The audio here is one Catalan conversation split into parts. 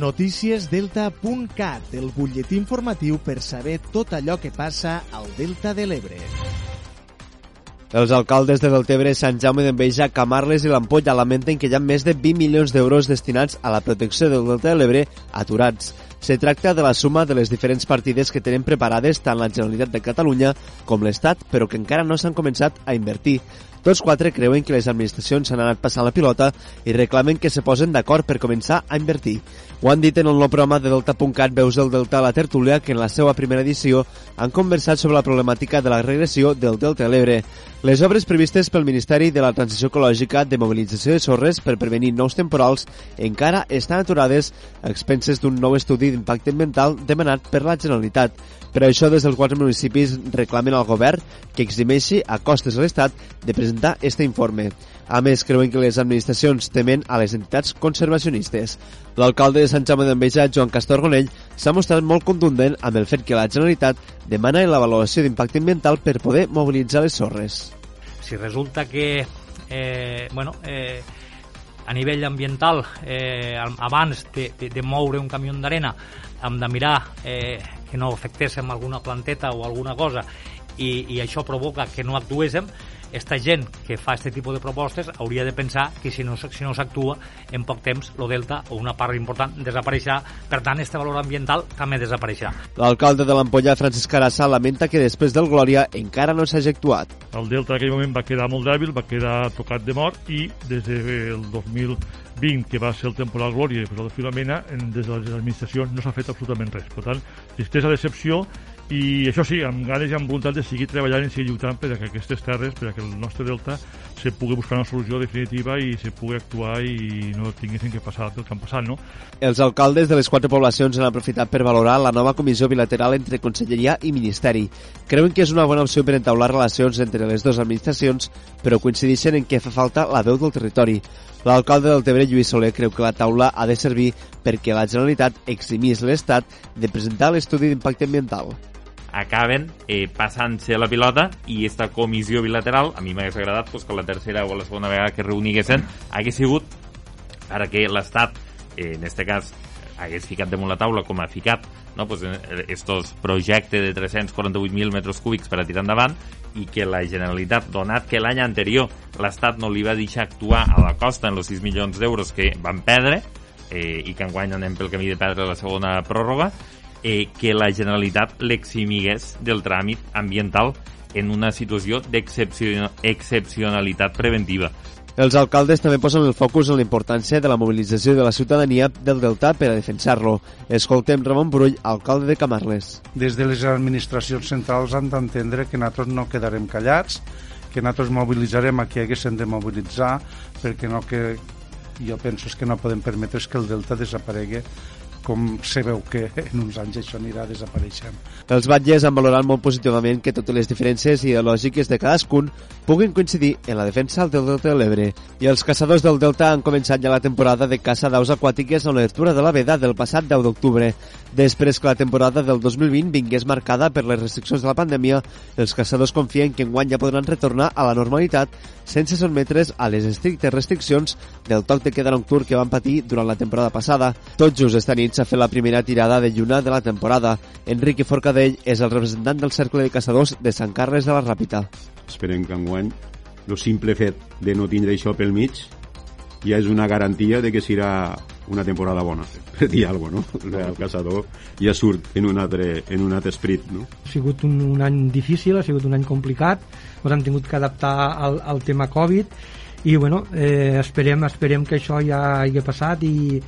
Noticiesdelta.cat, el butlletí informatiu per saber tot allò que passa al Delta de l'Ebre. Els alcaldes de Deltebre, Sant Jaume d'Enveja, Camarles i l'Ampolla lamenten que hi ha més de 20 milions d'euros destinats a la protecció del Delta de l'Ebre aturats. Se tracta de la suma de les diferents partides que tenen preparades tant la Generalitat de Catalunya com l'Estat, però que encara no s'han començat a invertir. Tots quatre creuen que les administracions s'han anat passant la pilota i reclamen que se posen d'acord per començar a invertir. Ho han dit en el nou programa de Delta.cat Veus del Delta a la tertúlia que en la seva primera edició han conversat sobre la problemàtica de la regressió del Delta de l'Ebre. Les obres previstes pel Ministeri de la Transició Ecològica de mobilització de sorres per prevenir nous temporals encara estan aturades a expenses d'un nou estudi d'impacte ambiental demanat per la Generalitat. Per això, des dels quatre municipis reclamen al govern que eximeixi a costes a l'Estat de presentar este informe. A més, creuen que les administracions temen a les entitats conservacionistes. L'alcalde de Sant Jaume d'Enveja, Joan Castor Gonell, s'ha mostrat molt contundent amb el fet que la Generalitat demana l'avaluació d'impacte ambiental per poder mobilitzar les sorres. Si resulta que eh, bueno, eh, a nivell ambiental eh, abans de, de, de moure un camió d'arena hem de mirar eh, que no afectéssim alguna planteta o alguna cosa i, i això provoca que no actuéssim esta gent que fa aquest tipus de propostes hauria de pensar que si no, si no s'actua en poc temps el delta o una part important desapareixerà per tant este valor ambiental també desapareixerà L'alcalde de l'Ampolla, Francesc Carassa, lamenta que després del Glòria encara no s'hagi actuat. El delta en aquell moment va quedar molt dèbil, va quedar tocat de mort i des del 2020, que va ser el temporal Glòria i el de Filomena, des de les administracions no s'ha fet absolutament res. Per tant, tristesa, decepció i això sí, amb ganes i amb voluntat de seguir treballant i seguir lluitant per a que aquestes terres, per a que el nostre delta se pugui buscar una solució definitiva i se pugui actuar i no tinguessin que passar el que han passat, no? Els alcaldes de les quatre poblacions han aprofitat per valorar la nova comissió bilateral entre Conselleria i Ministeri. Creuen que és una bona opció per entaular relacions entre les dues administracions, però coincideixen en què fa falta la veu del territori. L'alcalde del Tebre, Lluís Soler, creu que la taula ha de servir perquè la Generalitat eximís l'Estat de presentar l'estudi d'impacte ambiental acaben eh, passant-se la pilota i esta comissió bilateral, a mi m'hagués agradat pues, que la tercera o la segona vegada que reuniguessin hagués sigut perquè l'Estat, eh, en este cas, hagués ficat damunt la taula com ha ficat no? pues, eh, estos projectes de 348.000 metres cúbics per a tirar endavant i que la Generalitat, donat que l'any anterior l'Estat no li va deixar actuar a la costa en els 6 milions d'euros que van perdre eh, i que enguany anem pel camí de perdre la segona pròrroga, eh, que la Generalitat l'eximigués del tràmit ambiental en una situació d'excepcionalitat preventiva. Els alcaldes també posen el focus en la importància de la mobilització de la ciutadania del Delta per a defensar-lo. Escoltem Ramon Brull, alcalde de Camarles. Des de les administracions centrals han d'entendre que nosaltres no quedarem callats, que nosaltres mobilitzarem a qui haguéssim de mobilitzar, perquè no que jo penso que no podem permetre que el Delta desaparegui com se veu que en uns anys això anirà desapareixent. Els batlles han valorat molt positivament que totes les diferències ideològiques de cadascun puguin coincidir en la defensa del Delta de l'Ebre. I els caçadors del Delta han començat ja la temporada de caça d'aus aquàtiques a l'obertura de la veda del passat 10 d'octubre. Després que la temporada del 2020 vingués marcada per les restriccions de la pandèmia, els caçadors confien que enguany ja podran retornar a la normalitat sense sotmetre's a les estrictes restriccions del toc de queda nocturn que van patir durant la temporada passada. Tot just esta nit s'ha fet la primera tirada de lluna de la temporada. Enrique Forcadell és el representant del Cercle de Caçadors de Sant Carles de la Ràpita. Esperem que enguany el simple fet de no tindre això pel mig ja és una garantia de que serà una temporada bona, per dir alguna cosa, no? El caçador ja surt en un altre, en un altre esprit, no? Ha sigut un, un any difícil, ha sigut un any complicat, ens hem tingut que adaptar al, al tema Covid i bueno, eh, esperem, esperem que això ja hagi passat i,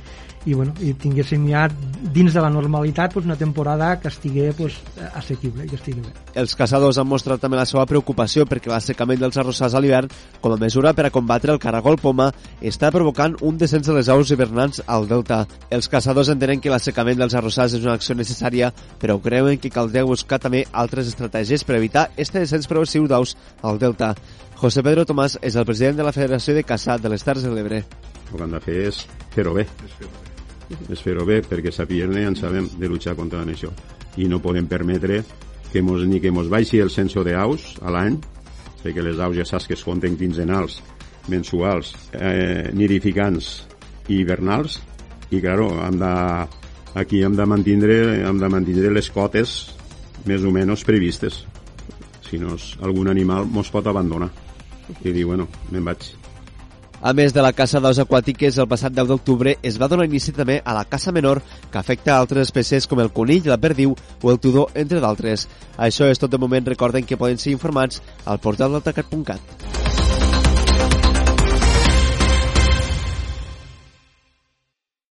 i, bueno, i tinguéssim ja dins de la normalitat pues, una temporada que estigui pues, assequible, que estigui bé. Els caçadors han mostrat també la seva preocupació perquè l'assecament dels arrossars a l'hivern, com a mesura per a combatre el caragol poma, està provocant un descens de les aus hivernants al delta. Els caçadors entenen que l'assecament dels arrossars és una acció necessària, però creuen que caldria buscar també altres estratègies per evitar este descens progressiu d'aus al delta. José Pedro Tomàs és el president de la Federació de Caçà de les Terres de l'Ebre. El que han de fer és fer-ho bé. És fer-ho bé perquè sapiguem-ne en sabem de luchar contra això. I no podem permetre que mos, ni que mos baixi el censo d'aus a l'any, perquè les aus ja saps que es compten quinzenals, mensuals, eh, nidificants i hivernals, i claro, hem de, aquí hem de mantindre, hem de mantindre les cotes més o menys previstes. Si no algun animal mos pot abandonar. I dir, bueno, me'n vaig a més de la caça d'aus aquàtiques, el passat 10 d'octubre es va donar inici també a la caça menor que afecta altres espècies com el conill, la perdiu o el tudor, entre d'altres. Això és tot de moment. Recorden que poden ser informats al portal d'altacat.cat.